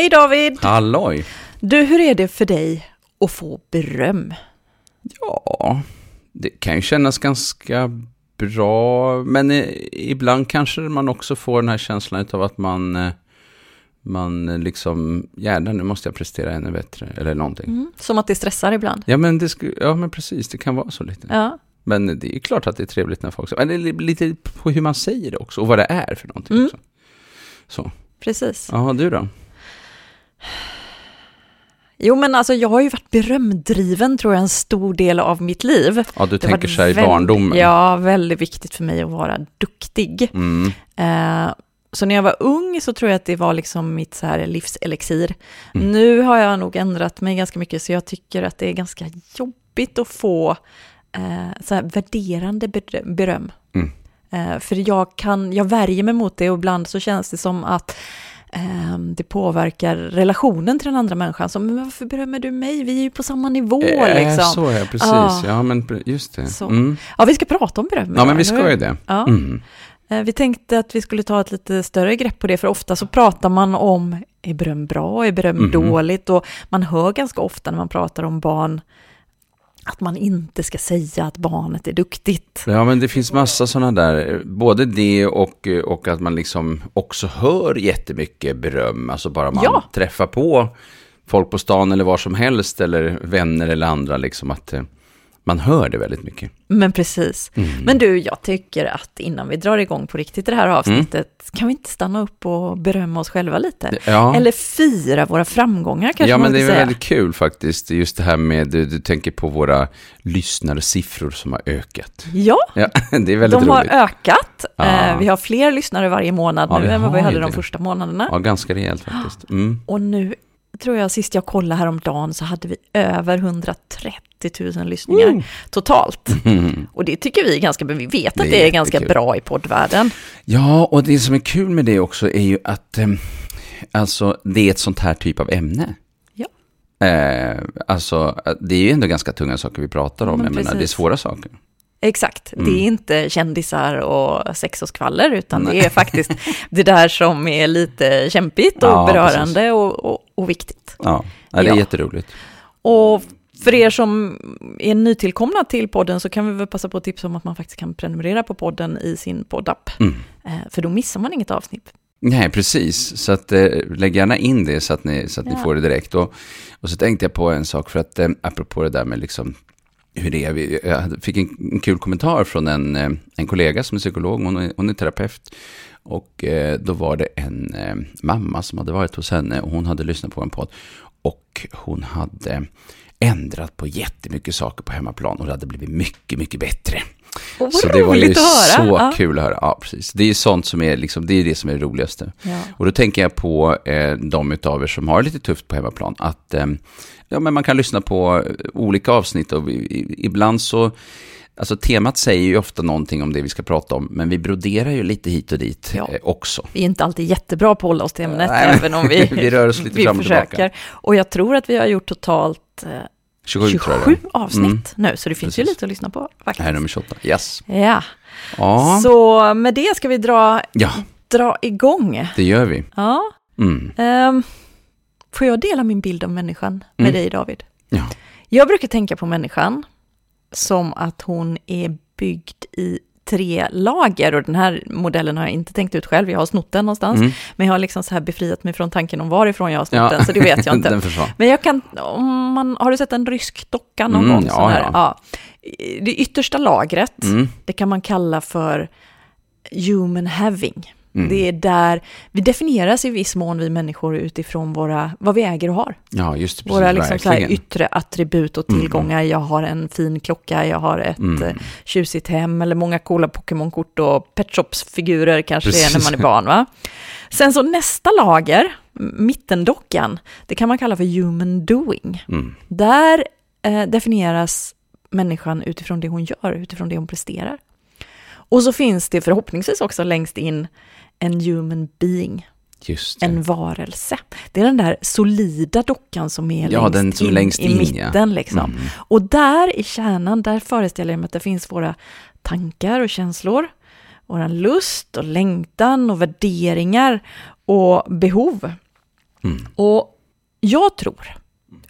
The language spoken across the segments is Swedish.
Hej David! Halloj! Du, hur är det för dig att få beröm? Ja, det kan ju kännas ganska bra, men ibland kanske man också får den här känslan av att man, eh, man liksom, gärna nu måste jag prestera ännu bättre, eller någonting. Mm, som att det stressar ibland. Ja men, det ja, men precis, det kan vara så lite. Ja. Men det är klart att det är trevligt när folk säger, är lite på hur man säger det också, och vad det är för någonting Mm. också. Så, Precis. ja du då? Jo, men alltså jag har ju varit berömdriven tror jag en stor del av mitt liv. Ja, du Det tänker så här i barndomen? Ja, väldigt viktigt för mig att vara duktig. Mm. Eh, så när jag var ung så tror jag att det var liksom mitt så här livselixir. Mm. Nu har jag nog ändrat mig ganska mycket så jag tycker att det är ganska jobbigt att få eh, så här värderande berö- beröm. Mm. Eh, för jag, kan, jag värjer mig mot det och ibland så känns det som att det påverkar relationen till den andra människan. Så, men varför berömmer du mig? Vi är ju på samma nivå Eh, liksom. Så ja, precis. Ja. Ja, men just det. Mm. Ja, vi ska prata om beröm. Ja, men vi ska ju det. Ja. Mm. Eh, Vi tänkte att vi skulle ta ett lite större grepp på det, för ofta så pratar man om är beröm bra, är beröm Mhm. dåligt och man hör ganska ofta när man pratar om barn att man inte ska säga att barnet är duktigt. Ja, men det finns massa sådana där, både det och, och att man liksom också hör jättemycket beröm, alltså bara man Ja. träffar på folk på stan eller var som helst, eller vänner eller andra, liksom att eh, man hör det väldigt mycket. Men precis. Mm. Men du, jag tycker att innan vi drar igång på riktigt i det här avsnittet, kan vi inte stanna upp och berömma oss själva lite? Ja. Eller fira våra framgångar kanske Ja, men det är säga. väldigt kul faktiskt, just det här med, du, du tänker på våra lyssnarsiffror som har ökat. Ja, Ja, det är väldigt de har roligt. ökat. Ja. Eh, Vi har fler lyssnare varje månad Ja, nu än vad vi har hade de första månaderna. Ja, ganska rejält faktiskt. Mm. Och nu tror jag sist jag kollade häromdagen så hade vi över 130 000 lyssningar totalt. Mm. Och det tycker vi är ganska, men vi vet att Det det är är, ganska bra i poddvärlden. Ja, och det som är kul med det också är ju att eh, alltså, det är ett sånt här typ av ämne. Ja. Eh, alltså, det är ju ändå ganska tunga saker vi pratar om. Men Jag menar, det är svåra saker. Exakt, Mm. det är inte kändisar och sex och skvaller, utan det är faktiskt det där som är lite kämpigt och Ja, berörande och, och, och viktigt. Ja, ja det är Ja. jätteroligt. Och för er som är nytillkomna till podden så kan vi väl passa på att tipsa om att man faktiskt kan prenumerera på podden i sin poddapp. Mm. Eh, För då missar man inget avsnitt. Nej, precis. Så att, eh, lägg gärna in det så att ni, så att ni Ja. får det direkt. Och, och så tänkte jag på en sak, för att eh, apropå det där med liksom, hur det är. Jag fick en, kul kommentar från en, eh, en kollega som är psykolog, hon är, hon är terapeut. Och eh, då var det en eh, mamma som hade varit hos henne och hon hade lyssnat på en podd. Och hon hade ändrat på jättemycket saker på hemmaplan och det hade blivit mycket, mycket bättre. Vad Så det var ju så Ja. kul att höra. Ja, precis. Det är ju sånt som är, liksom, det är det som är det roligaste. Ja. Och då tänker jag på eh, de utav er som har lite tufft på hemmaplan. Att eh, ja, men man kan lyssna på eh, olika avsnitt och vi, i, ibland så, alltså temat säger ju ofta någonting om det vi ska prata om, men vi broderar ju lite hit och dit Ja. eh, också. Vi är inte alltid jättebra på att hålla oss till ämnet, även om vi, vi rör oss lite vi fram och tillbaka. försöker. Och jag tror att vi har gjort totalt eh, 27, 27 tror jag det är. avsnitt Mm. nu, så det finns ju Precis. lite att lyssna på faktiskt. här är nummer 28. Yes. Ja, Ja, så med det ska vi dra, ja dra igång. det gör vi. Ja, Mm. ehm, får jag dela min bild av människan med Mm. dig David? Ja. Jag brukar tänka på människan som att hon är byggd i tre lager och den här modellen har jag inte tänkt ut själv, jag har snott den någonstans. Mm. Men jag har liksom så här befriat mig från tanken om varifrån jag har snott Ja. den, så det vet jag inte. Men jag kan, om man, har du sett en rysk docka någon Mm, gång? ja, sån här? ja. Ja. Det yttersta lagret, Mm. det kan man kalla för human having. Mm. Det är där vi definieras i viss mån, vi människor, utifrån våra, vad vi äger och har. Ja, just det. Våra precis, liksom så här yttre attribut och Mm. tillgångar. Jag har en fin klocka, jag har ett Mm. mm. tjusigt hem eller många coola Pokémon-kort och Pet Shops-figurer kanske det är när Precis. man är barn. Va? Sen så nästa lager, mittendockan, det kan man kalla för human doing. Mm. Där eh, definieras människan utifrån det hon gör, utifrån det hon presterar. Och så finns det förhoppningsvis också längst in en human being, en varelse. Det är den där solida dockan som är Ja, längst den som in längst i in, ja. mitten. Liksom. Mm. Och där i kärnan, där föreställer jag mig att det finns våra tankar och känslor, våran lust och längtan och värderingar och behov. Mm. Och jag tror,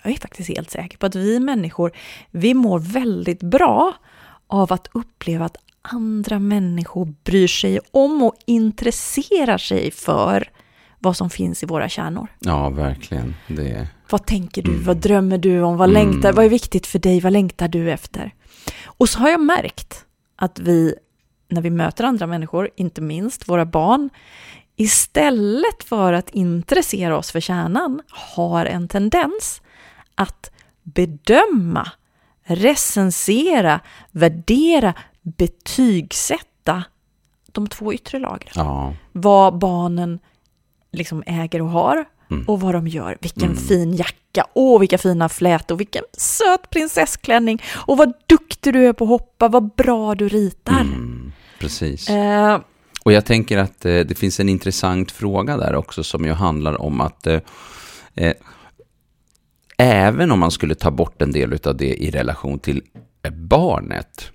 jag är faktiskt helt säker på att vi människor, vi mår väldigt bra av att uppleva att andra människor bryr sig om och intresserar sig för vad som finns i våra kärnor. Ja, verkligen. Det... Vad tänker du? Mm. Vad drömmer du om? Vad Mm. längtar? Vad är viktigt för dig? Vad längtar du efter? Och så har jag märkt att vi, när vi möter andra människor, inte minst våra barn, istället för att intressera oss för kärnan, har en tendens att bedöma, recensera, värdera, betygsätta de två yttre lagren Ja. vad barnen liksom äger och har Mm. och vad de gör. Vilken Mm. fin jacka, åh vilka fina flätor, vilken söt prinsessklänning och vad duktig du är på att hoppa, vad bra du ritar. Mm. Precis. Eh, Och jag tänker att eh, det finns en intressant fråga där också som ju handlar om att eh, eh, även om man skulle ta bort en del av det i relation till barnet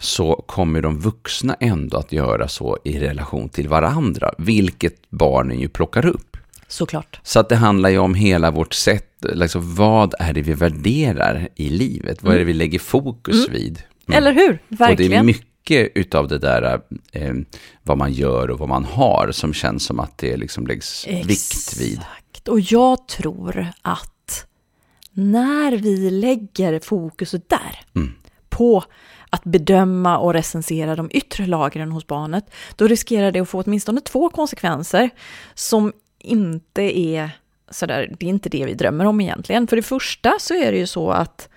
så kommer de vuxna ändå att göra så i relation till varandra, vilket barnen ju plockar upp. såklart. Så att det handlar ju om hela vårt sätt, liksom vad är det vi värderar i livet? Vad är det vi lägger fokus vid? Mm. Eller hur? Och det är Verkligen. mycket utav det där, eh, vad man gör och vad man har, som känns som att det liksom läggs vikt vid. Exakt. Och jag tror att när vi lägger fokuset där, Mm. på att bedöma och recensera de yttre lagren hos barnet, då riskerar det att få åtminstone två konsekvenser som inte är sådär, det är inte det vi drömmer om egentligen. För det första så är det ju så att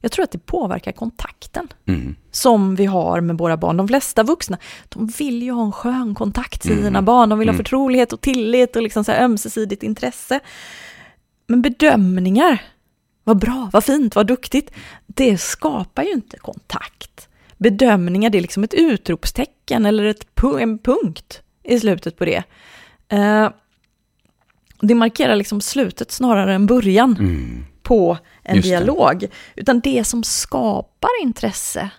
jag tror att det påverkar kontakten Mm. som vi har med våra barn. De flesta vuxna, de vill ju ha en skön kontakt till sina Mm. barn. De vill ha Mm. förtrolighet och tillit och liksom så ömsesidigt intresse. Men bedömningar, vad bra, vad fint, vad duktigt, det skapar ju inte kontakt. Bedömningar, det är liksom ett utropstecken eller ett, pu- en punkt i slutet på det. Eh, det markerar liksom slutet snarare än början Mm. på en Just det. dialog. Utan det som skapar intresse,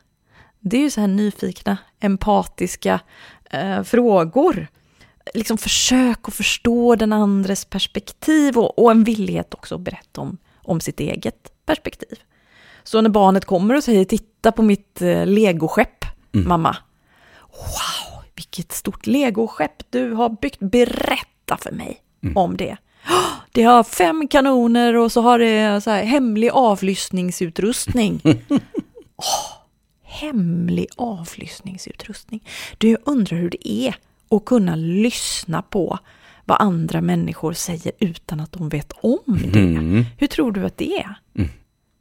det är ju så här nyfikna, empatiska eh, frågor. Liksom försök att förstå den andres perspektiv och, och en villighet också att berätta om, om sitt eget perspektiv. Så när barnet kommer och säger titta på mitt eh, legoskepp, Mm. mamma. Wow, vilket stort legoskepp du har byggt. Berätta för mig Mm. om det. "Åh, Det har fem kanoner och så har det så här hemlig avlyssningsutrustning. Åh, hemlig avlyssningsutrustning. Du, jag undrar hur det är att kunna lyssna på vad andra människor säger utan att de vet om det. Mm. Hur tror du att det är? Mm.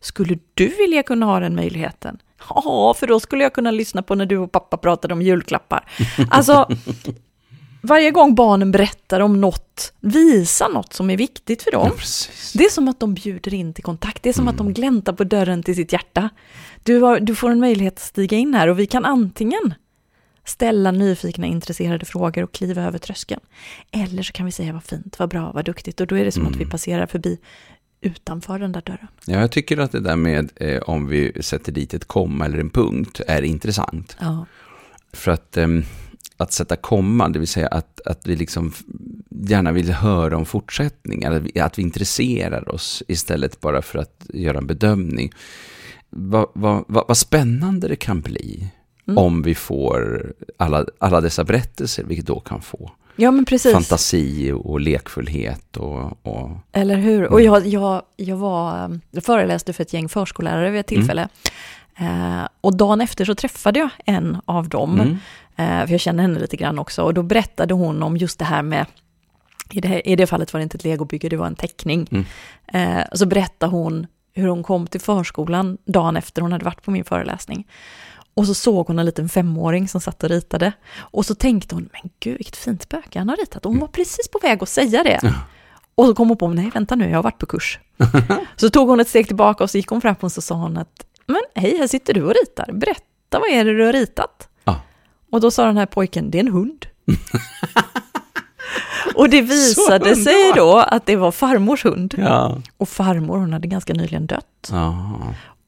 Skulle du vilja kunna ha den möjligheten? Ja, för då skulle jag kunna lyssna på när du och pappa pratade om julklappar. Alltså, varje gång barnen berättar om något, visar något som är viktigt för dem, Ja, det är som att de bjuder in till kontakt. Det är som att de gläntar på dörren till sitt hjärta. Du, har, du får en möjlighet att stiga in här och vi kan antingen ställa nyfikna, intresserade frågor och kliva över tröskeln. Eller så kan vi säga vad fint, vad bra, vad duktigt. Och då är det som att vi passerar förbi utanför den där dörren. Ja, jag tycker att det där med eh, om vi sätter dit ett komma eller en punkt är intressant. Ja, För att, ehm, att sätta komma, det vill säga att, att vi liksom gärna vill höra om fortsättningar, att vi, att vi intresserar oss istället bara för att göra en bedömning. Vad, vad, vad, vad spännande det kan bli Mm. om vi får alla, alla dessa berättelser, vilket då kan få ja men precis. fantasi och lekfullhet och, och Eller hur? Och jag, jag, jag, var, jag föreläste för ett gäng förskollärare vid ett tillfälle. Eh, och dagen efter så träffade jag en av dem. Mm. Eh, för jag känner henne lite grann också. Och då berättade hon om just det här med, i det, här, i det fallet var det inte ett legobygge, det var en teckning. Mm. Eh, så berättade hon hur hon kom till förskolan dagen efter hon hade varit på min föreläsning. Och så såg hon en liten femåring som satt och ritade. Och så tänkte hon, men gud vilket fint spöke han har ritat. Och hon var precis på väg att säga det. Och så kom hon på, nej vänta nu, jag har varit på kurs. så tog hon ett steg tillbaka och så gick hon fram och så sa hon att, men hej, här sitter du och ritar. Berätta, vad är det du har ritat? Ja. Och då sa den här pojken, det är en hund. och det visade sig då att det var farmors hund. Ja. Och farmor, hon hade ganska nyligen dött.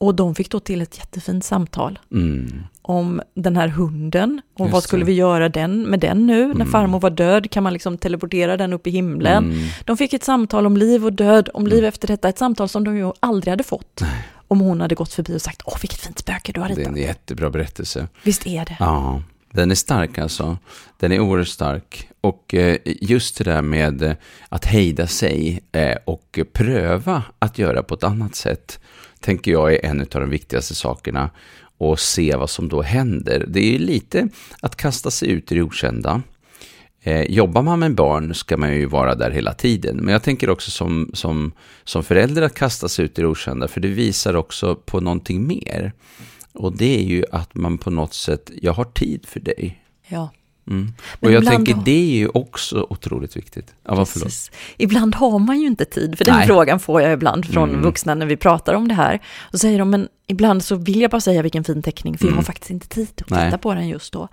Och de fick då till ett jättefint samtal Mm. om den här hunden. Och Just vad skulle vi göra den, med den nu? När Mm. farmor var död, kan man liksom teleportera den upp i himlen? Mm. De fick ett samtal om liv och död, om liv efter detta. Ett samtal som de ju aldrig hade fått. Om hon hade gått förbi och sagt, åh vilket fint spöke du har Det är ritat. en jättebra berättelse. Visst är det? Ja, den är stark alltså. Den är oerhört stark. Och eh, just det där med eh, att hejda sig eh, och pröva att göra på ett annat sätt, tänker jag är en av de viktigaste sakerna. Och se vad som då händer. Det är ju lite att kasta sig ut i det okända. Eh, jobbar man med barn ska man ju vara där hela tiden. Men jag tänker också som, som, som förälder att kasta sig ut i det okända, för det visar också på någonting mer. Och det är ju att man på något sätt, jag har tid för dig. Ja. Mm. Och jag tänker har- det är ju också otroligt viktigt. Ja. Ibland har man ju inte tid, för den Nej. frågan får jag ibland från Mm. vuxna när vi pratar om det här. Och säger de, men ibland så vill jag bara säga vilken fin teckning, för jag Mm. har faktiskt inte tid att Nej. titta på den just då.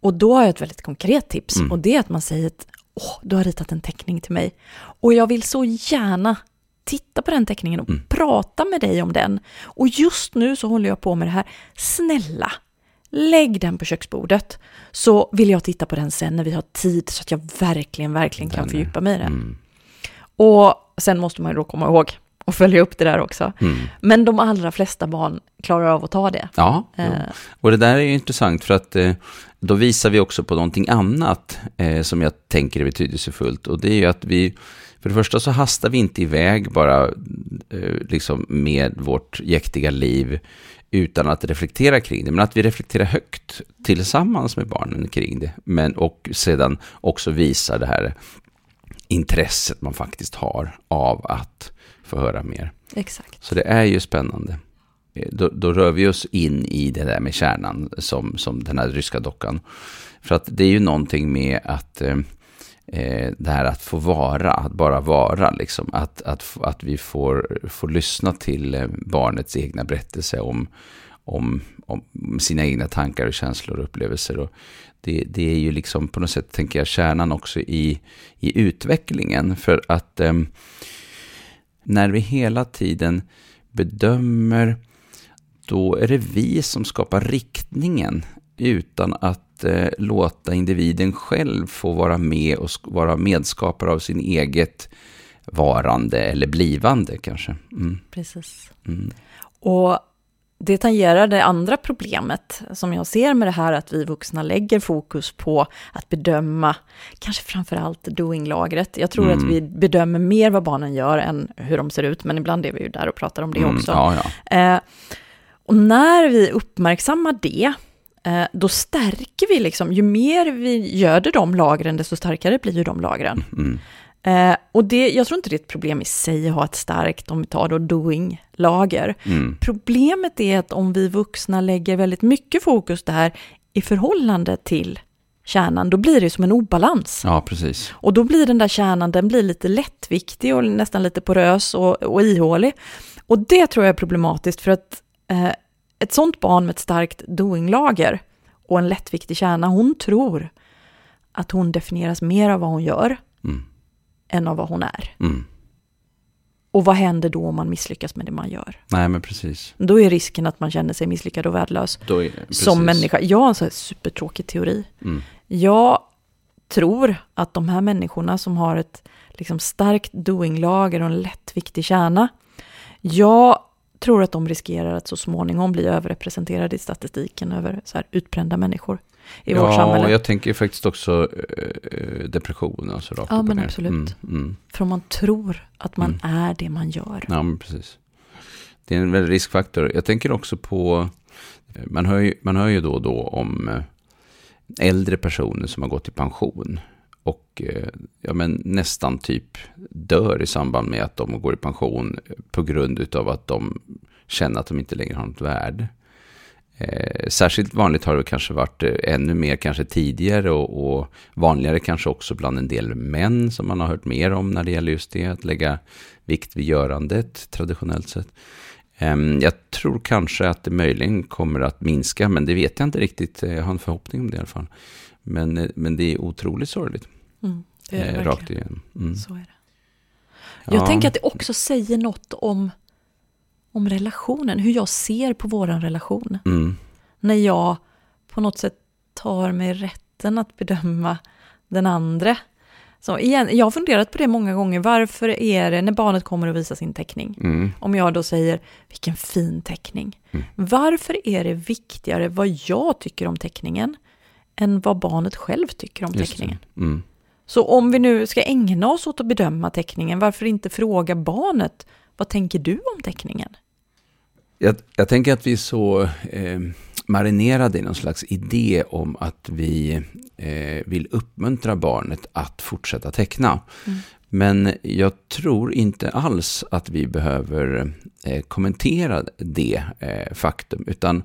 Och då har jag ett väldigt konkret tips, Mm. och det är att man säger att åh, du har ritat en teckning till mig. Och jag vill så gärna titta på den teckningen och Mm. prata med dig om den. Och just nu så håller jag på med det här. Snälla, lägg den på köksbordet. Så vill jag titta på den sen när vi har tid så att jag verkligen, verkligen kan Den fördjupa mig i den. Mm. Och sen måste man ju då komma ihåg och följa upp det där också. Mm. Men de allra flesta barn klarar av att ta det. Ja. Eh, och det där är ju intressant för att eh, då visar vi också på någonting annat eh, som jag tänker är betydelsefullt. Och det är ju att vi, för det första så hastar vi inte iväg bara eh, liksom med vårt jäktiga liv utan att reflektera kring det. Men att vi reflekterar högt tillsammans med barnen kring det. Men, och sedan också visar det här intresset man faktiskt har av att få höra mer. exakt. Så det är ju spännande. Eh, Då, då rör vi oss in i det där med kärnan som, som den här ryska dockan. För att det är ju någonting med att eh, det här att få vara, att bara vara, liksom. Att, att, att vi får, får lyssna till eh, barnets egna berättelse om, om, om sina egna tankar och känslor och upplevelser. Och det, det är ju liksom på något sätt, tänker jag, kärnan också i, i utvecklingen. För att eh, när vi hela tiden bedömer, då är det vi som skapar riktningen utan att eh, låta individen själv få vara med och vara medskapare av sin eget varande eller blivande kanske. Mm, Precis. mm, Och det tangerar det andra problemet som jag ser med det här att vi vuxna lägger fokus på att bedöma, kanske framförallt doing-lagret. Jag tror Mm. att vi bedömer mer vad barnen gör än hur de ser ut, men ibland är vi ju där och pratar om det mm, också. Ja, ja. Eh, och när vi uppmärksammar det, då stärker vi liksom, ju mer vi göder de lagren, desto starkare blir ju de lagren. Mm, Eh, och det, jag tror inte det är ett problem i sig att ha ett starkt, om vi tar då doing-lager. mm, Problemet är att om vi vuxna lägger väldigt mycket fokus där i förhållande till kärnan, då blir det som en obalans. ja, precis. Och då blir den där kärnan, den blir lite lättviktig och nästan lite porös och, och ihålig. Och det tror jag är problematiskt för att eh, ett sånt barn med ett starkt doing-lager och en lättviktig kärna, hon tror att hon definieras mer av vad hon gör Mm, än av vad hon är. mm. Och vad händer då om man misslyckas med det man gör? Nej, men precis. Då är risken att man känner sig misslyckad och värdelös Då är, som människa. Jag har en sån här supertråkig teori. Mm, Jag tror att de här människorna som har ett liksom starkt doing-lager och en lättviktig kärna, jag tror att de riskerar att så småningom bli överrepresenterade i statistiken över så här utbrända människor i vårt ja, samhälle. och jag tänker faktiskt också eh, eh, depression, alltså rakt Ja, men ner. absolut. Mm, mm. För om man tror att man Mm. är det man gör. Ja, men precis. Det är en väldig riskfaktor. Jag tänker också på, man hör ju, man hör ju då och då om eh, äldre personer som har gått i pension och eh, ja, men nästan typ dör i samband med att de går i pension på grund av att de känner att de inte längre har något värde. Eh, särskilt vanligt har det kanske varit eh, ännu mer kanske tidigare och, och vanligare kanske också bland en del män som man har hört mer om när det gäller just det, att lägga vikt vid görandet traditionellt sett. Eh, Jag tror kanske att det möjligen kommer att minska, men det vet jag inte riktigt. Jag har en förhoppning om det i alla fall. Men, eh, men det är otroligt sorgligt, Mm, det är det eh, rakt igenom. Mm. Så är det. Jag Ja. tänker att det också säger något om om relationen, hur jag ser på våran relation. Mm. När jag på något sätt tar mig rätten att bedöma den andra. Så igen, jag har funderat på det många gånger. Varför är det när barnet kommer och visar sin teckning? Mm. Om jag då säger, vilken fin teckning. Mm. Varför är det viktigare vad jag tycker om teckningen än vad barnet själv tycker om Just teckningen? Mm. Så om vi nu ska ägna oss åt att bedöma teckningen, varför inte fråga barnet, vad tänker du om teckningen? Jag, jag tänker att vi är så eh, marinerade i någon slags idé om att vi eh, vill uppmuntra barnet att fortsätta teckna. Mm. Men jag tror inte alls att vi behöver eh, kommentera det eh, faktum, utan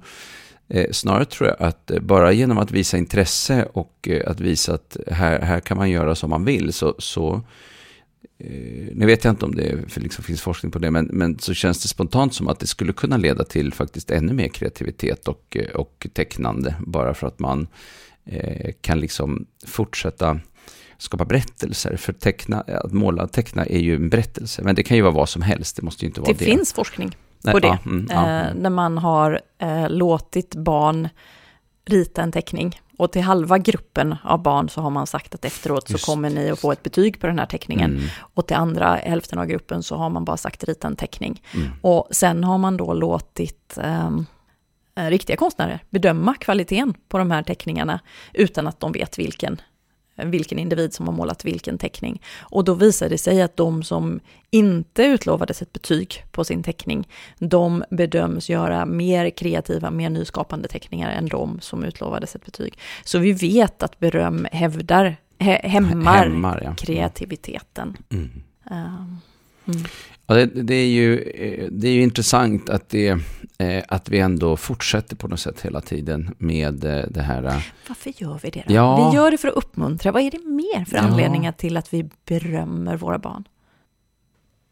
snarare tror jag att eh, bara genom att visa intresse och eh, att visa att här, här kan man göra som man vill, så, så Eh, nu vet jag inte om det för liksom finns forskning på det, men, men så känns det spontant som att det skulle kunna leda till faktiskt ännu mer kreativitet och, eh, och tecknande, bara för att man eh, kan liksom fortsätta skapa berättelser. För teckna, att måla och teckna är ju en berättelse, men det kan ju vara vad som helst, det måste ju inte vara Det det. finns forskning på det. ja, mm, ja, eh, när man har eh, låtit barn rita en teckning. Och till halva gruppen av barn så har man sagt att efteråt så Just. kommer ni att få ett betyg på den här teckningen. Mm, Och till andra hälften av gruppen så har man bara sagt rita en teckning. mm, Och sen har man då låtit ehm, eh, riktiga konstnärer bedöma kvaliteten på de här teckningarna utan att de vet vilken, vilken individ som har målat vilken teckning. Och då visar det sig att de som inte utlovades ett betyg på sin teckning, de bedöms göra mer kreativa, mer nyskapande teckningar än de som utlovades ett betyg. Så vi vet att beröm hävdar, hä, hämmar, Hämmar, ja. kreativiteten. Mm. Ehm, mm. Ja, det, det, är ju, eh, det är ju intressant att, det, eh, att vi ändå fortsätter på något sätt hela tiden med eh, det här. Varför gör vi det då? Ja. Vi gör det för att uppmuntra. Vad är det mer för Ja. anledningar till att vi berömmer våra barn?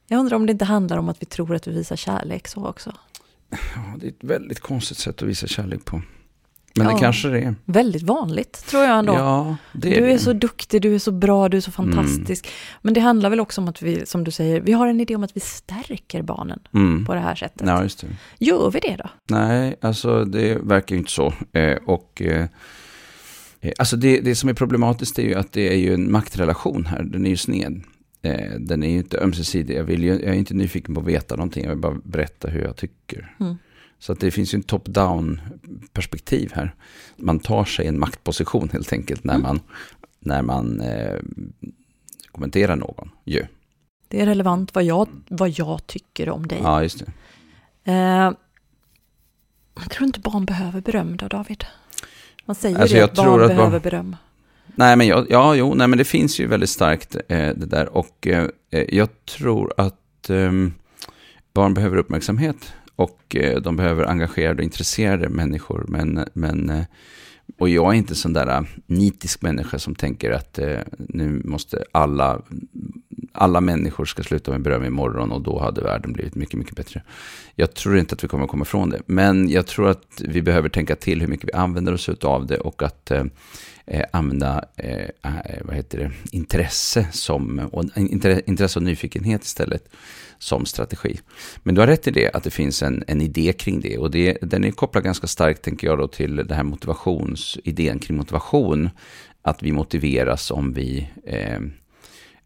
Jag undrar om det inte handlar om att vi tror att vi visar kärlek så också. Ja, det är ett väldigt konstigt sätt att visa kärlek på. Men Ja. det kanske det är. Väldigt vanligt, tror jag ändå. Ja, det är du är det. så duktig, du är så bra, du är så fantastisk. Men det handlar väl också om att vi, som du säger, vi har en idé om att vi stärker barnen Mm. på det här sättet. Ja, just det. Gör vi det då? Nej, alltså det verkar ju inte så. Eh, och eh, eh, alltså det, det som är problematiskt är ju att det är ju en maktrelation här. Den är ju sned. Eh, den är ju inte ömsesidig. Jag, vill ju, jag är inte nyfiken på att veta någonting. Jag vill bara berätta hur jag tycker. Mm. Så att det finns ju en top-down perspektiv här. Man tar sig en maktposition helt enkelt när Mm. man, när man eh, kommenterar någon. Ju. Det är relevant vad jag, vad jag tycker om dig. Ja, just det. Eh, jag tror inte barn behöver beröm då, David. Man säger Alltså, ju att barn att barn- behöver beröm. Nej, men jag, ja, jo, nej, men det finns ju väldigt starkt eh, det där. Och eh, jag tror att eh, barn behöver uppmärksamhet. Och eh, de behöver engagerade och intresserade människor. Men, men, eh, och jag är inte sån där eh, nitisk människa som tänker att nu måste alla, alla människor ska sluta med beröm imorgon och då hade världen blivit mycket, mycket bättre. Jag tror inte att vi kommer komma ifrån det. Men jag tror att vi behöver tänka till hur mycket vi använder oss av det och att eh, använda eh, eh, vad heter det, intresse, som, och, intre- intresse och nyfikenhet istället som strategi. Men du har rätt i det, att det finns en, en idé kring det. Och det, den är kopplad ganska starkt, tänker jag, då, till den här motivationsidén kring motivation. Att vi motiveras om vi eh,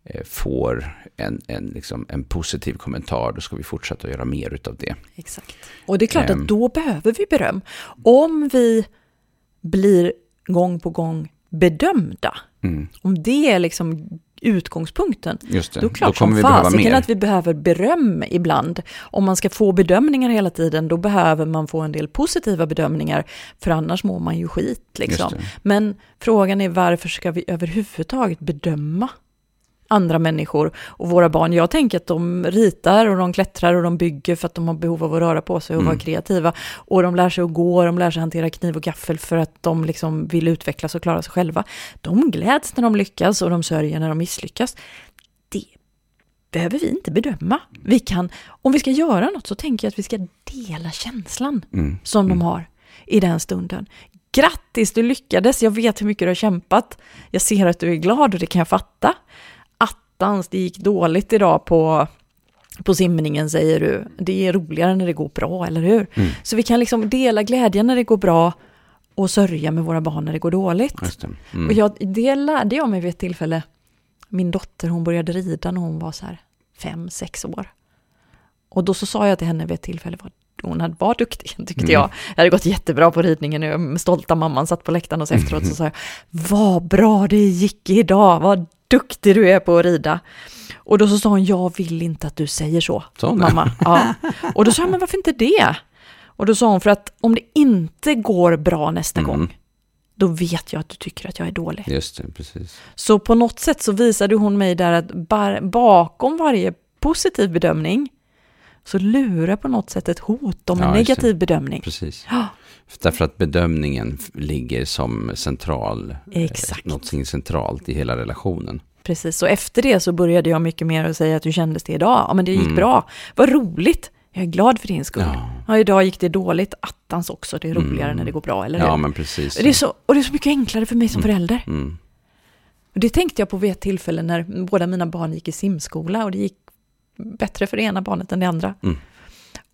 eh, får en, en, liksom, en positiv kommentar, då ska vi fortsätta att göra mer utav det. Exakt. Och det är klart Ehm. att då behöver vi beröm. Om vi blir gång på gång bedömda, Mm, om det är liksom utgångspunkten, just det, då klart kommer som vi fasiken att vi behöver beröm ibland. Om man ska få bedömningar hela tiden, då behöver man få en del positiva bedömningar, för annars mår man ju skit. Liksom. Men frågan är varför ska vi överhuvudtaget bedöma andra människor och våra barn? Jag tänker att de ritar och de klättrar och de bygger för att de har behov av att röra på sig och Mm. vara kreativa. Och de lär sig att gå de lär sig hantera kniv och gaffel för att de liksom vill utvecklas och klara sig själva. De gläds när de lyckas och de sörjer när de misslyckas. Det behöver vi inte bedöma. Vi kan, om vi ska göra något så tänker jag att vi ska dela känslan Mm. som Mm. de har i den stunden. Grattis, du lyckades. Jag vet hur mycket du har kämpat. Jag ser att du är glad och det kan jag fatta. Attans, det gick dåligt idag på På simningen säger du, det är roligare när det går bra, eller hur? Mm. Så vi kan liksom dela glädjen när det går bra och sörja med våra barn när det går dåligt. Det. Mm. Och jag, det lärde jag mig vid ett tillfälle. Min dotter, hon började rida när hon var så här fem, sex år. Och då så sa jag till henne vid ett tillfälle, hon hade var duktig, tyckte Mm. jag. Jag hade gått jättebra på ridningen, jag stolta mamman satt på läktaren och så efteråt så sa jag, vad bra det gick idag, vad duktig du är på att rida. Och då så sa hon, jag vill inte att du säger så, det? mamma. Ja. Och då sa jag, men varför inte det? Och då sa hon, för att om det inte går bra nästa Mm. gång, då vet jag att du tycker att jag är dålig. Just det, precis. Så på något sätt så visade hon mig där att bar, bakom varje positiv bedömning så lurar på något sätt ett hot om en Ja, det. negativ bedömning. precis. Ja, Därför att bedömningen ligger som central, eh, Exakt. någonting centralt i hela relationen. precis. Så efter det så började jag mycket mer att säga att hur kändes det idag? Ja, men det gick Mm. bra. Vad roligt. Jag är glad för din skull. Ja. Ja. idag gick det dåligt. Attans också. Det är roligare Mm. när det går bra, eller Ja, men precis. det är så, och det är så mycket enklare för mig som förälder. Mm. Och det tänkte jag på vid ett tillfälle när båda mina barn gick i simskola och det gick bättre för det ena barnet än det andra. Mm.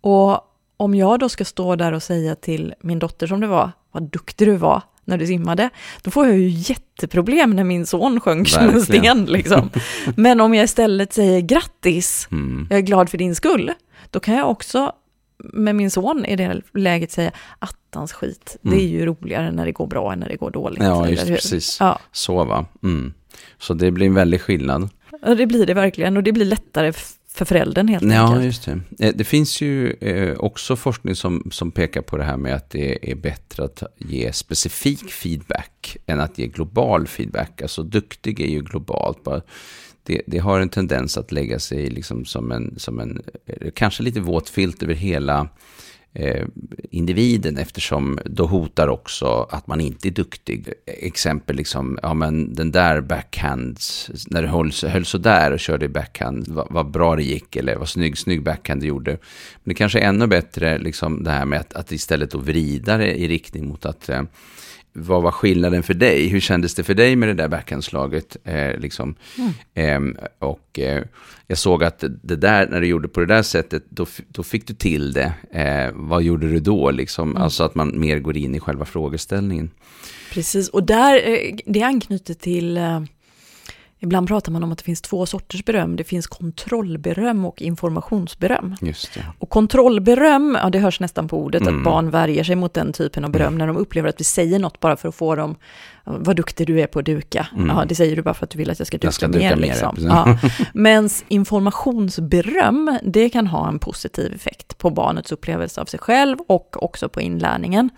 Och om jag då ska stå där och säga till min dotter som det var, vad duktig du var när du simmade, då får jag ju jätteproblem när min son sjönk som en sten. Liksom. Men om jag istället säger grattis, Mm. jag är glad för din skull, då kan jag också med min son i det läget säga attans skit, det är ju roligare när det går bra än när det går dåligt. Mm. Ja, just precis. Ja. Så va. Mm. Så det blir en väldig skillnad. Ja, det blir det verkligen och det blir lättare för föräldern helt Ja, enkelt. just det. Eh, Det finns ju eh, också forskning som, som pekar på det här med att det är bättre att ge specifik feedback än att ge global feedback. Alltså duktig är ju globalt. Bara det, det har en tendens att lägga sig liksom som en, som en eh, kanske lite våt filt över hela Eh, individen eftersom då hotar också att man inte är duktig. Exempel liksom, ja men den där backhands, när du höll, höll sådär och körde i backhand, vad, vad bra det gick eller vad snygg, snygg backhand du gjorde. Men det kanske är ännu bättre liksom det här med att, att istället då vrida det i riktning mot att eh, vad var skillnaden för dig? Hur kändes det för dig med det där backhandslaget? Eh, liksom. Ehm, och eh, jag såg att det där, när du gjorde på det där sättet, då, då fick du till det. Eh, vad gjorde du då? Liksom? Alltså att man mer går in i själva frågeställningen. Precis, och där, eh, det anknyter till, eh, ibland pratar man om att det finns två sorters beröm. Det finns kontrollberöm och informationsberöm. Och kontrollberöm, ja det hörs nästan på ordet, Mm. att barn värjer sig mot den typen av beröm när de upplever att vi säger något bara för att få dem, vad duktig du är på att duka. Ja, det säger du bara för att du vill att jag ska duka, Mm. Jag ska mer. duka mer, liksom. precis. ja. Men informationsberöm, det kan ha en positiv effekt på barnets upplevelse av sig själv och också på inlärningen.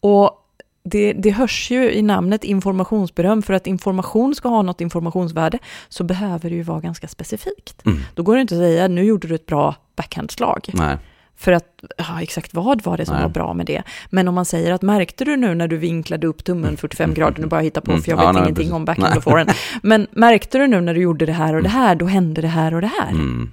Och det, det hörs ju i namnet informationsberöm, för att information ska ha något informationsvärde så behöver det ju vara ganska specifikt. Mm. Då går det inte att säga, nu gjorde du ett bra backhandslag. Nej. För att, ja, exakt vad var det som Nej. var bra med det? Men om man säger att märkte du nu när du vinklade upp tummen 45 grader, nu bara hitta på Mm. för jag Ja, vet nej, ingenting precis. om backhand Nej. och forehand. Men märkte du nu när du gjorde det här och det här, då hände det här och det här. Mm.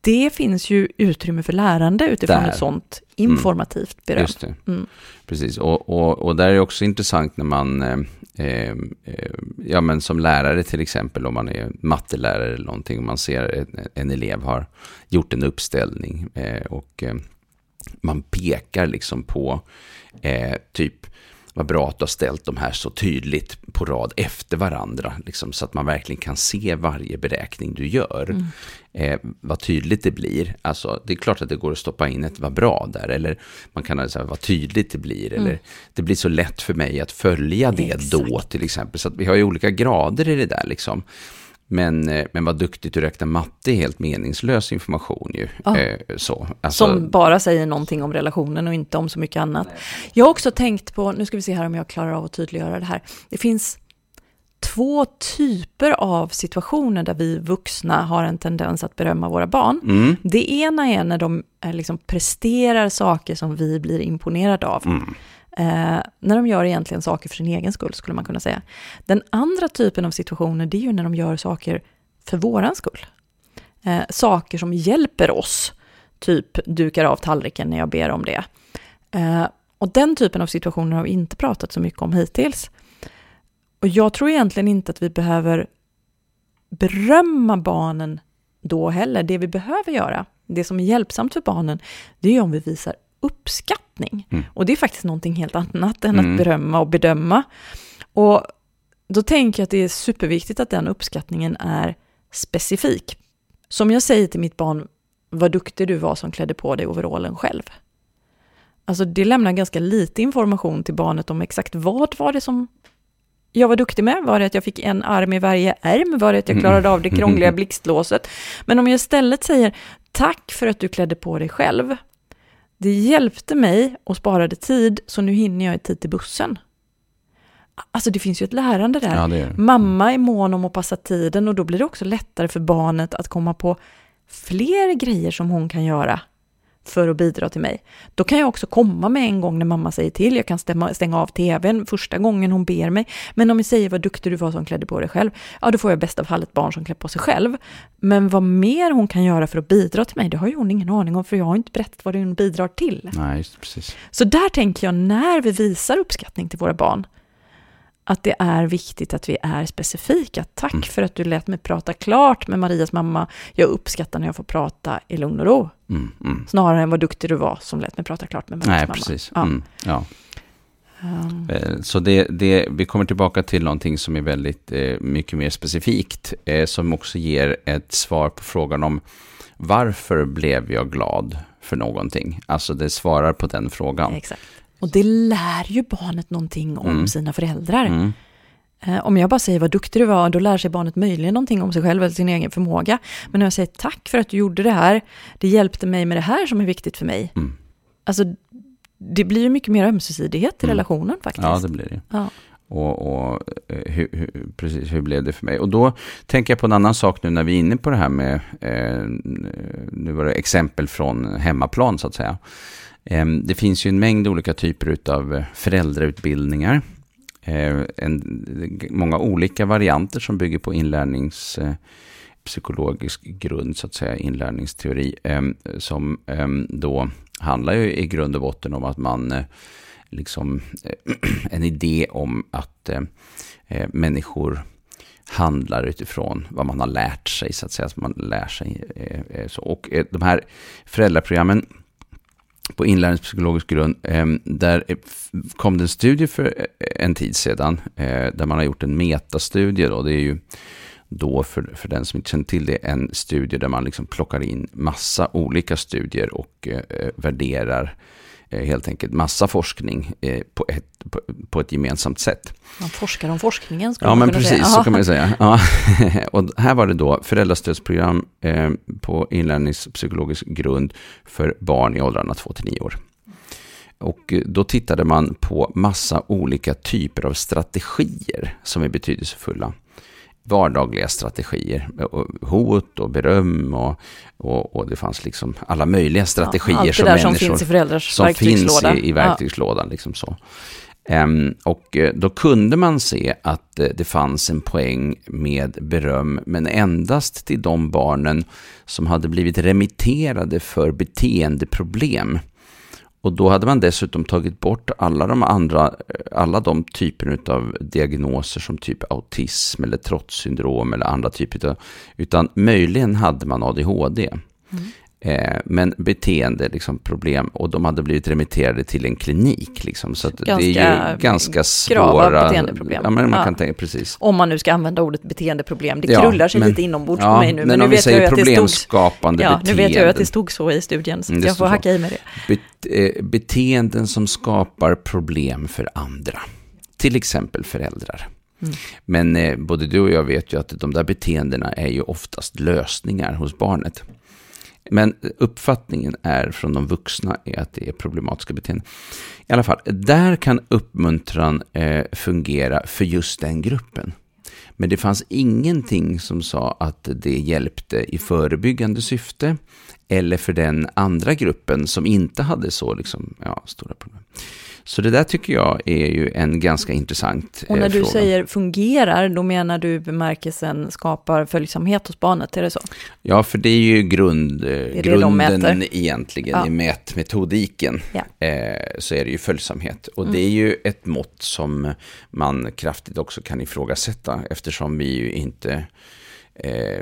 Det finns ju utrymme för lärande utifrån Där. ett sånt informativt beröm. Mm. Precis, och, och, och där är det också intressant när man, eh, eh, eh, ja men som lärare till exempel, om man är mattelärare eller någonting, och man ser en, en elev har gjort en uppställning eh, och eh, man pekar liksom på eh, typ, vad bra att du har ställt de här så tydligt på rad efter varandra, liksom, så att man verkligen kan se varje beräkning du gör. Eh, vad tydligt det blir. Alltså, det är klart att det går att stoppa in ett vad bra där, eller man kan säga vad tydligt det blir, eller det blir så lätt för mig att följa det då Exakt. till exempel. Så att vi har ju olika grader i det där liksom. Men, eh, men vad duktigt du räknar matte är helt meningslös information ju. Ja. Eh, så. Alltså, Som bara säger någonting om relationen och inte om så mycket annat. Jag har också tänkt på, nu ska vi se här om jag klarar av att tydliggöra det här. Det finns två typer av situationer där vi vuxna har en tendens att berömma våra barn. Mm. Det ena är när de eh, liksom presterar saker som vi blir imponerade av. Mm. Eh, när de gör egentligen saker för sin egen skull, skulle man kunna säga. Den andra typen av situationer, det är ju när de gör saker för våran skull. Eh, saker som hjälper oss, typ dukar av tallriken när jag ber om det. Eh, och den typen av situationer har vi inte pratat så mycket om hittills. Och jag tror egentligen inte att vi behöver berömma barnen då heller. Det vi behöver göra, det som är hjälpsamt för barnen, det är om vi visar uppskattning. Mm. Och det är faktiskt någonting helt annat än mm. att berömma och bedöma. Och då tänker jag att det är superviktigt att den uppskattningen är specifik. Som jag säger till mitt barn, vad duktig du var som klädde på dig overallen själv. Alltså det lämnar ganska lite information till barnet om exakt vad var det som jag var duktig med? Var det att jag fick en arm i varje ärm? Var det att jag klarade av det mm. krångliga blixtlåset? Men om jag istället säger tack för att du klädde på dig själv. Det hjälpte mig och sparade tid, så nu hinner jag i tid till bussen. Alltså det finns ju ett lärande där. Ja, är. Mamma är mån om att passa tiden och då blir det också lättare för barnet att komma på fler grejer som hon kan göra för att bidra till mig. Då kan jag också komma med en gång när mamma säger till. Jag kan stämma, stänga av tvn första gången hon ber mig. Men om vi säger vad duktig du var som klädde på dig själv, ja då får jag bästa fall ett barn som klär på sig själv. Men vad mer hon kan göra för att bidra till mig, det har ju hon ingen aning om, för jag har inte berättat vad hon bidrar till. Nej, precis. Så där tänker jag, när vi visar uppskattning till våra barn, att det är viktigt att vi är specifika. Tack mm. för att du lät mig prata klart med Marias mamma. Jag uppskattar när jag får prata i lugn och ro. Mm, mm. Snarare än vad duktig du var som lät mig prata klart med Marias Nej, mamma. Precis. Ja. Mm, ja. Um. Så det, det, vi kommer tillbaka till någonting som är väldigt eh, mycket mer specifikt, eh, som också ger ett svar på frågan om varför blev jag glad för någonting? Alltså det svarar på den frågan. Exakt. Och det lär ju barnet någonting om mm. sina föräldrar. Mm. Eh, om jag bara säger vad duktig du var, då lär sig barnet möjligen någonting om sig själv eller sin egen förmåga. Men när jag säger tack för att du gjorde det här, det hjälpte mig med det här som är viktigt för mig. Mm. Alltså, det blir ju mycket mer ömsesidighet i mm. relationen faktiskt. Ja, det blir det. Ja. Och, och eh, hur, hur, precis, hur blev det för mig? Och då tänker jag på en annan sak nu när vi är inne på det här med, eh, nu var det exempel från hemmaplan så att säga. Ehm, det finns ju en mängd olika typer av eh, föräldrautbildningar. Ehm, en, många olika varianter som bygger på inlärningspsykologisk eh, grund, så att säga, inlärningsteori, ehm, som då handlar ju i grund och botten om att man, eh, liksom, en idé om att människor handlar utifrån vad man har lärt sig, så att säga, att man lär sig. Och de här föräldraprogrammen på inlärningspsykologisk grund. Eh, där eh, kom det en studie för eh, en tid sedan, där man har gjort en metastudie. Då. Det är ju då, för, för den som inte känner till det, en studie där man liksom plockar in massa olika studier och värderar helt enkelt massa forskning eh, på ett, på, ett gemensamt sätt. Man forskar om forskningen, skulle ja, man kunna precis, säga. Ja, men precis, så kan man säga. Ja. och här var det då föräldrastödsprogram eh, på inlärningspsykologisk grund för barn i åldrarna 2 9 år. Och då tittade man på massa olika typer av strategier som är betydelsefulla vardagliga strategier. Hot och beröm och, och, och, det fanns liksom alla möjliga strategier ja, som människor... som finns i föräldrars som finns i, i verktygslådan. Ja. Liksom så. Um, och eh, då kunde man se att uh, det fanns en poäng med beröm, men endast till de barnen som hade blivit remitterade för beteendeproblem. Och då hade man dessutom tagit bort alla de andra, alla de typer av diagnoser som typ autism eller trotssyndrom eller andra typer av, utan möjligen hade man ADHD. Mm. Eh, men beteende, liksom, problem, och de hade blivit remitterade till en klinik. Liksom, så det är ju ganska svåra... beteendeproblem. Ja, men man ja. kan tänka, precis. Om man nu ska anveta ordet beteendeproblem. Det krullar sig men, lite inombords ja, på mig nu. Men, men nu om vi säger problemskapande beteenden. Ja, nu vet jag att det stod så i studien, så mm, jag får hacka i med det. Eh, beteenden som skapar problem för andra. Till exempel föräldrar. Mm. Men eh, både du och jag vet ju att de där beteendena är ju oftast lösningar hos barnet. Men uppfattningen är från de vuxna är att det är problematiska beteenden. I alla fall, där kan uppmuntran eh, fungera för just den gruppen. Men det fanns ingenting som sa att det hjälpte i förebyggande syfte eller för den andra gruppen som inte hade så liksom, ja, stora problem. Så det där tycker jag är ju en ganska intressant Och när eh, du säger fungerar, då menar du bemärkelsen skapar följsamhet hos barnet, är det så? Ja, för det är ju grund, är grunden de egentligen ja. i mätmetodiken. Ja. Eh, så är det ju följsamhet. Och mm. det är ju ett mått som man kraftigt också kan ifrågasätta, eftersom vi ju inte eh,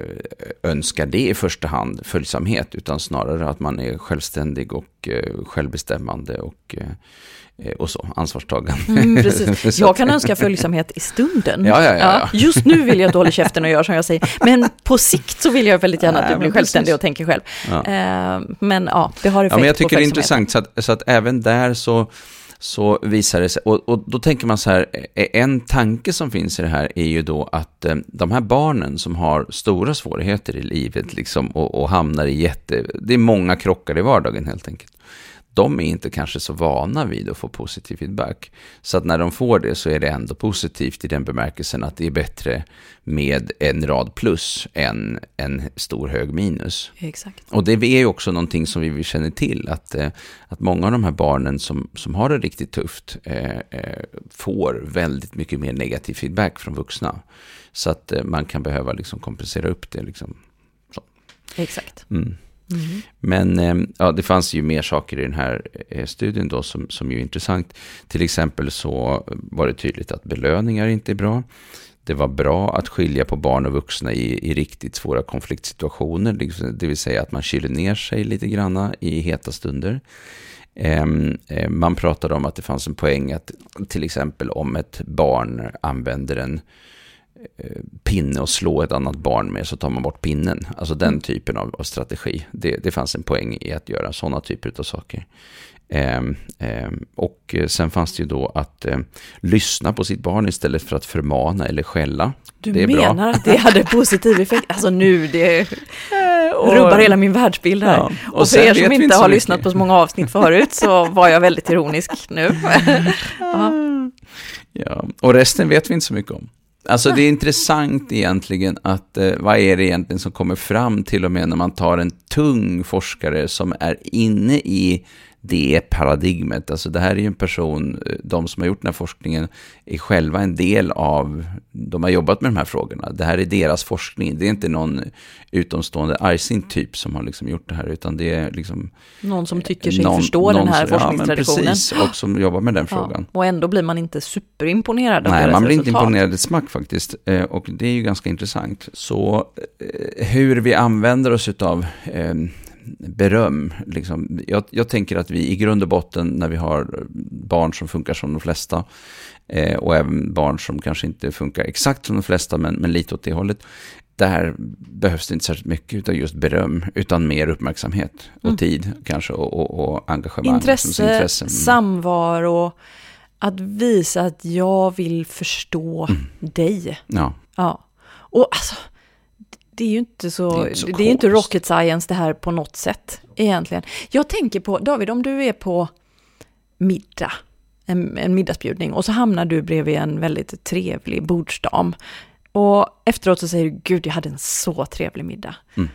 önskar det i första hand, följsamhet, utan snarare att man är självständig och eh, självbestämmande och, eh, och så, ansvarstagande. Mm, precis. Jag kan önska följsamhet i stunden. Ja, ja, ja, ja. Just nu vill jag att du håller käften och gör som jag säger, men på sikt så vill jag väldigt gärna att du blir självständig och tänker själv. Ja. Eh, men ja, det har effekt Ja, men jag tycker det är intressant, så att, så att även där så, så visar det sig, och, och då tänker man så här, en tanke som finns i det här är ju då att eh, de här barnen som har stora svårigheter i livet liksom, och, och hamnar i jätte, det är många krockar i vardagen helt enkelt. De är inte kanske så vana vid att få positiv feedback. Så att när de får det så är det ändå positivt i den bemärkelsen att det är bättre med en rad plus än en stor hög minus. Exakt. Och det är ju också någonting som vi känner till, att, eh, att många av de här barnen som, som har det riktigt tufft eh, eh, får väldigt mycket mer negativ feedback från vuxna. Så att eh, man kan behöva liksom kompensera upp det. Liksom. Exakt. Mm. Mm. Men eh, ja, det fanns ju mer saker i den här eh, studien då som, som ju är intressant. Till exempel så var det tydligt att belöningar inte är bra. Det var bra att skilja på barn och vuxna i, i riktigt svåra konfliktsituationer, det vill säga att man kyler ner sig lite granna i heta stunder. Ehm, eh, man pratade om att det fanns en poäng att till exempel om ett barn använder en pinne och slå ett annat barn med så tar man bort pinnen. Alltså den typen av, av strategi. Det, det fanns en poäng i att göra sådana typer av saker. Ehm, ehm, och eh, sen fanns det ju då att eh, lyssna på sitt barn istället för att förmana eller skälla. Du Det är bra. menar att det hade positiv effekt? Alltså nu, det rubbar hela min världsbild här. Ja, och, och för er som inte har mycket. lyssnat på så många avsnitt förut så var jag väldigt ironisk nu. ja. Ja, och resten vet vi inte så mycket om. Alltså det är intressant egentligen att eh, vad är det egentligen som kommer fram till och med när man tar en tung forskare som är inne i det paradigmet. Alltså det här är ju en person, eh, de som har gjort den här forskningen är själva en del av, de har jobbat med de här frågorna. Det här är deras forskning, det är inte någon utomstående argsint typ som har liksom gjort det här, utan det är liksom Någon som tycker sig någon- förstå den någon här som- forskningstraditionen. Ja, precis, och som jobbar med den frågan. Ja, och ändå blir man inte superimponerad av Nej, deras man blir inte resultat. imponerad ett smack faktiskt. Eh, och det är ju ganska intressant. Så eh, hur vi använder oss av eh, beröm. Liksom. Jag, jag tänker att vi i grund och botten när vi har barn som funkar som de flesta eh, och även barn som kanske inte funkar exakt som de flesta men, men lite åt det hållet. Där behövs det inte särskilt mycket av just beröm utan mer uppmärksamhet och Mm. tid kanske och, och, och engagemang. Intresse, intresse. Mm. samvaro, att visa att jag vill förstå Mm. dig. Ja. Ja, och alltså, det är ju inte så, Det det är är, inte så ju inte konstigt. rocket science det här på något sätt egentligen. Jag tänker på, David, om du är på middag, en, en middagsbjudning, och så hamnar du bredvid en väldigt trevlig bordsdam. Och efteråt så säger du, gud, jag hade en så trevlig middag. Mm.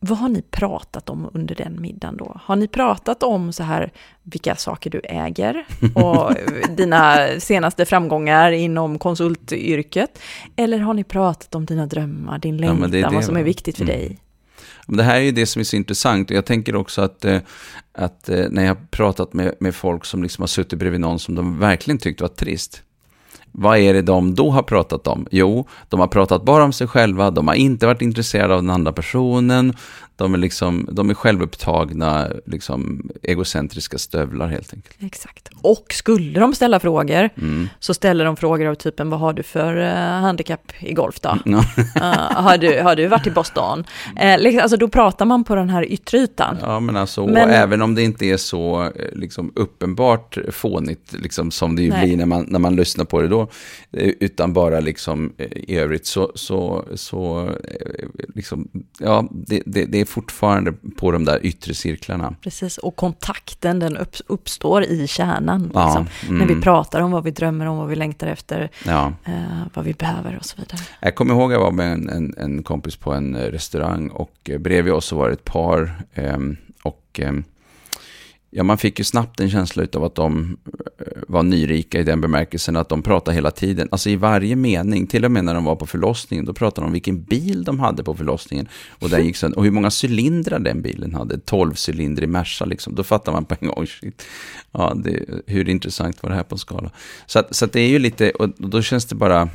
Vad har ni pratat om under den middagen då? Har ni pratat om så här vilka saker du äger och dina senaste framgångar inom konsultyrket? Eller har ni pratat om dina drömmar, din Ja, längtan, det, vad som är viktigt för Mm. dig? Det här är ju det som är så intressant jag tänker också att, eh, att eh, när jag har pratat med, med folk som liksom har suttit bredvid någon som de verkligen tyckte var trist. Vad är det de då har pratat om? Jo, de har pratat bara om sig själva, de har inte varit intresserade av den andra personen, de är, liksom, de är självupptagna, liksom, egocentriska stövlar helt enkelt. Exakt. Och skulle de ställa frågor, Mm. så ställer de frågor av typen, vad har du för eh, handikapp i golf då? Ja. Eh, har, du, har du varit i Boston? Uh, liksom, alltså då pratar man på den här yttre ytan. Ja, men alltså, Men- och även om det inte är så liksom, uppenbart fånigt liksom, som det ju Nej. blir när man, när man lyssnar på det då, utan bara liksom, i övrigt så, så, så liksom, ja, det, det, det är fortfarande på de där yttre cirklarna. Precis, och kontakten den upp, uppstår i kärnan. Ja, Liksom, mm. När vi pratar om vad vi drömmer om, vad vi längtar efter, Ja. eh, vad vi behöver och så vidare. Jag kommer ihåg att jag var med en, en, en kompis på en eh, restaurang och eh, bredvid oss så var det ett par. ehm, och ehm, ja, man fick ju snabbt en känsla av att de eh, var nyrika i den bemärkelsen att de pratade hela tiden. Alltså i varje mening, till och med när de var på förlossningen, då pratade de om vilken bil de hade på förlossningen. Och, där gick sen, och hur många cylindrar den bilen hade, 12 cylinder i Merca liksom. Då fattar man på en gång, shit. Ja, det, hur intressant var det här på en skala? Så, att, så att det är ju lite, och då känns det bara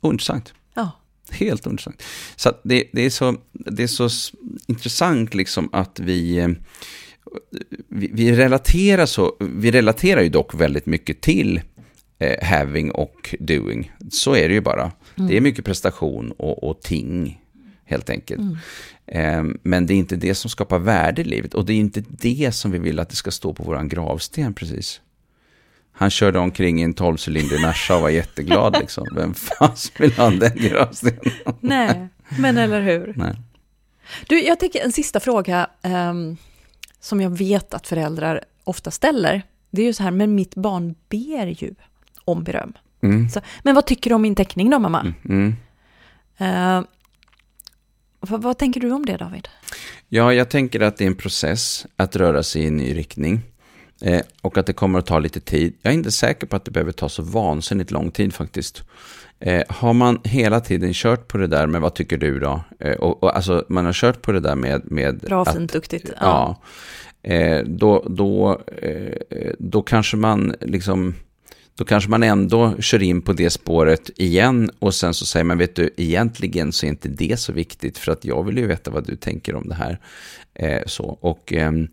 ointressant. Ja, Helt ointressant. Så det, det, är så, det är så intressant liksom att vi, eh, vi, vi, relaterar så, vi relaterar ju dock väldigt mycket till eh, having och doing. Så är det ju bara. Mm. Det är mycket prestation och, och ting, helt enkelt. Mm. Eh, men det är inte det som skapar värde i livet och det är inte det som vi vill att det ska stå på vår gravsten precis. Han körde omkring i en tolvcylindrig Merca och var jätteglad liksom. Vem fan vill ha den gravstenen? Nej, men eller hur? Nej. Du, jag tänker en sista fråga um, som jag vet att föräldrar ofta ställer. Det är ju så här, men mitt barn ber ju om beröm. Mm. Så, men vad tycker du om min teckning då, mamma? Mm. Uh, vad, vad, tänker du om det, David? Ja, jag tänker att det är en process att röra sig i en ny riktning. Eh, och att det kommer att ta lite tid. Jag är inte säker på att det behöver ta så vansinnigt lång tid faktiskt. Eh, har man hela tiden kört på det där med vad tycker du då? Eh, och, och, alltså man har kört på det där med... med Bra, att, fint, duktigt. Ja. ja eh, då, då, eh, då kanske man liksom... Då kanske man ändå kör in på det spåret igen och sen så säger man, vet du, egentligen så är inte det så viktigt för att jag vill ju veta vad du tänker om det här. Eh, så, och ehm,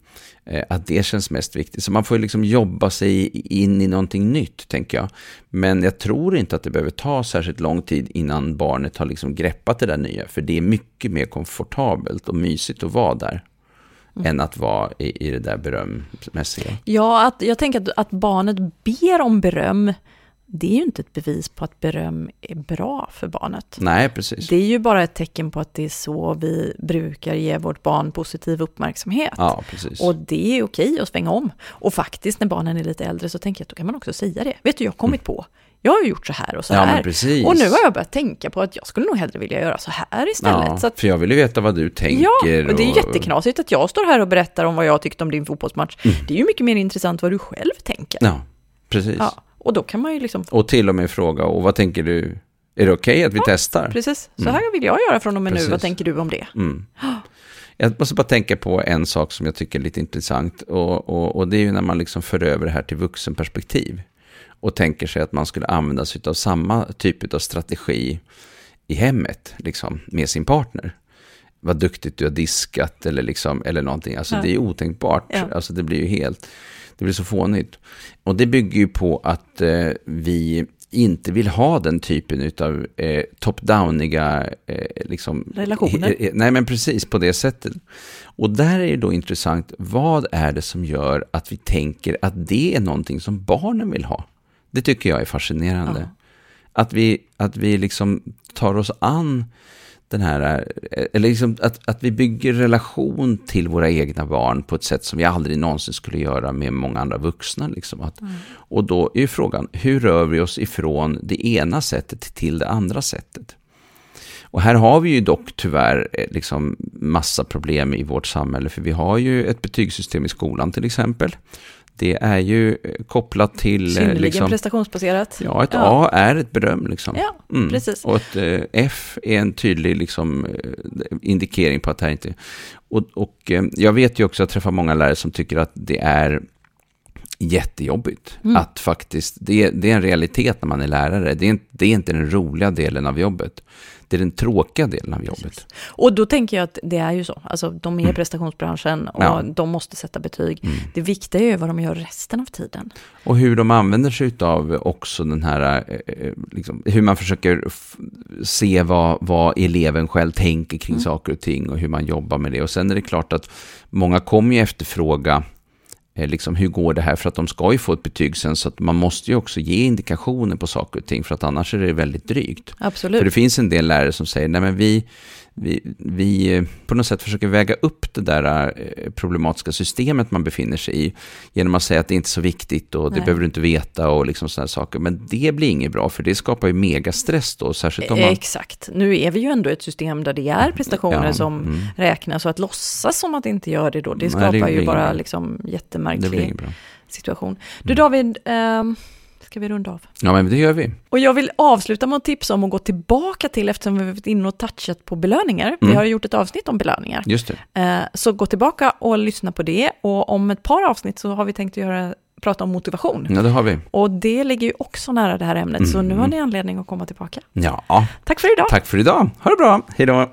Eh, att det känns mest viktigt. Så man får liksom jobba sig in i någonting nytt, tänker jag. Men jag tror inte att det behöver ta särskilt lång tid innan barnet har liksom greppat det där nya. För det är mycket mer komfortabelt och mysigt att vara där. Mm. än att vara i, i det där berömmässiga. Ja, att, jag tänker att, att barnet ber om beröm det är ju inte ett bevis på att beröm är bra för barnet. Nej, precis. Det är ju bara ett tecken på att det är så vi brukar ge vårt barn positiv uppmärksamhet. Ja, precis. Och det är okej att svänga om. Och faktiskt när barnen är lite äldre så tänker jag att då kan man också säga det. Vet du, jag har kommit mm. på jag har gjort så här och så ja, här. Och nu har jag börjat tänka på att jag skulle nog hellre vilja göra så här istället. Ja, så att, för jag vill ju veta vad du tänker. Ja, och det är och... jätteknasigt att jag står här och berättar om vad jag tyckte om din fotbollsmatch. Mm. Det är ju mycket mer intressant vad du själv tänker. Ja, precis. Ja. Och då kan man ju liksom... Och till och med fråga, och vad tänker du? Är det okej okay att vi ja, testar? Precis, så här vill jag göra från och med precis. nu. Vad tänker du om det? Mm. Jag måste bara tänka på en sak som jag tycker är lite intressant. Och, och, och det är ju när man liksom för över det här till vuxenperspektiv. Och tänker sig att man skulle använda sig av samma typ av strategi i hemmet, liksom, med sin partner. Vad duktigt du har diskat eller, liksom, eller någonting. Alltså ja. det är otänkbart. Ja. Alltså det blir ju helt... Det blir så fånigt. Och det bygger ju på att eh, vi inte vill ha den typen av eh, top-downiga eh, liksom, relationer. Eh, nej, men precis på det sättet. Och där är det då intressant, vad är det som gör att vi tänker att det är någonting som barnen vill ha? Det tycker jag är fascinerande. Ja. Att vi, att vi liksom tar oss an den här, eh, eller liksom att, att vi bygger relation till våra egna barn på ett sätt som vi aldrig någonsin skulle göra med många andra vuxna. Liksom. Att, mm. Och då är ju frågan, hur rör vi oss ifrån det ena sättet till det andra sättet? Och här har vi ju dock tyvärr eh, liksom massa problem i vårt samhälle, för vi har ju ett betygssystem i skolan till exempel, det är ju eh, kopplat till... Eh, Synnerligen liksom, prestationsbaserat. Ja, ett ja. A är ett beröm liksom. Ja, mm. precis. Och ett eh, F är en tydlig liksom, indikering på att det här inte... Och, och jag vet ju också att jag träffar många lärare som tycker att det är jättejobbigt. Mm. Att faktiskt, det, det, är en realitet när man är lärare. Det är, det är inte den roliga delen av jobbet det är den tråkiga delen av jobbet. Precis. Och då tänker jag att det är ju så. Alltså, de är mm. prestationsbranschen och ja. de måste sätta betyg. Mm. Det viktiga är ju vad de gör resten av tiden. Och hur de använder sig av också den här, eh, eh, liksom, hur man försöker se vad, vad eleven själv tänker kring mm. saker och ting och hur man jobbar med det. Och sen är det klart att många kommer ju efterfråga liksom, hur går det här? För att de ska ju få ett betyg sen, så att man måste ju också ge indikationer på saker och ting, för att annars är det väldigt drygt. Absolut. För det finns en del lärare som säger, nej men vi, vi, vi eh, på något sätt försöker väga upp det där eh, problematiska systemet man befinner sig i genom att säga att det inte är så viktigt och det Nej. behöver du inte veta och liksom sådana saker. Men det blir inget bra för det skapar ju megastress då, särskilt om man... Exakt. Nu är vi ju ändå ett system där det är prestationer ja, som mm. räknas och att låtsas som att det inte gör det då, det skapar Nej, det ju bara liksom jättemärklig situation. Du mm. David, um ska vi runda av. Ja, men det gör vi. Och jag vill avsluta med att tipsa om att gå tillbaka till, eftersom vi har varit inne och touchat på belöningar. Mm. Vi har gjort ett avsnitt om belöningar. Just det. Eh, så gå tillbaka och lyssna på det. Och om ett par avsnitt så har vi tänkt att göra prata om motivation. Ja, det har vi. Och det ligger ju också nära det här ämnet, så nu har Mm. ni anledning att komma tillbaka. Ja, Tack för idag! tack för idag. Ha det bra. Hej då.